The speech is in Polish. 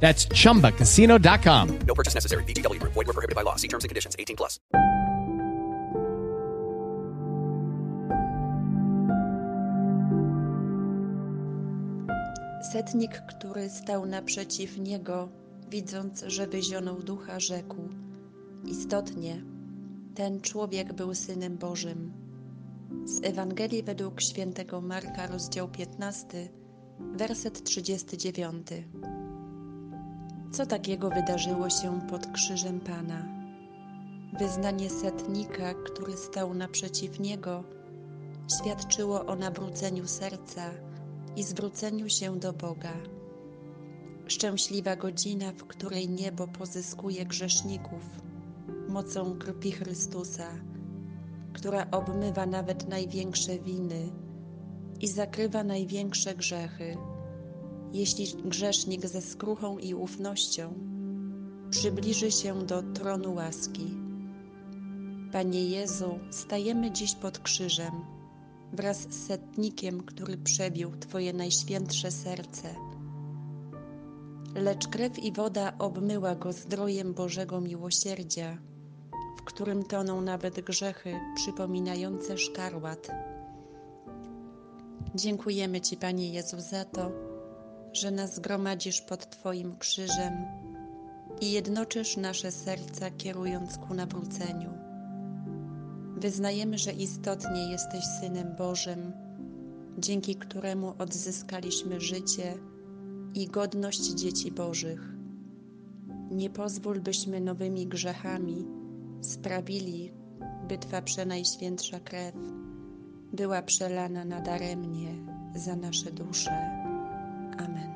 That's chumbacasino.com. No purchase necessary. VGW Group. Void were prohibited by law. See terms and conditions. 18 plus. Setnik, który stał naprzeciw niego, widząc, że wyzionął ducha, rzekł: Istotnie, ten człowiek był synem Bożym. Z Ewangelii według świętego Marka, rozdział 15, werset 39. Co takiego wydarzyło się pod krzyżem Pana? Wyznanie setnika, który stał naprzeciw niego, świadczyło o nawróceniu serca i zwróceniu się do Boga. Szczęśliwa godzina, w której niebo pozyskuje grzeszników mocą krwi Chrystusa, która obmywa nawet największe winy i zakrywa największe grzechy. Jeśli grzesznik ze skruchą i ufnością przybliży się do tronu łaski. Panie Jezu, stajemy dziś pod krzyżem wraz z setnikiem, który przebił Twoje najświętsze serce. Lecz krew i woda obmyła go zdrojem Bożego miłosierdzia, w którym toną nawet grzechy przypominające szkarłat. Dziękujemy Ci, Panie Jezu, za to, że nas gromadzisz pod Twoim krzyżem i jednoczysz nasze serca, kierując ku nawróceniu. Wyznajemy, że istotnie jesteś Synem Bożym, dzięki któremu odzyskaliśmy życie i godność dzieci Bożych. Nie pozwól, byśmy nowymi grzechami sprawili, by Twa przenajświętsza krew była przelana nadaremnie za nasze dusze. Amen.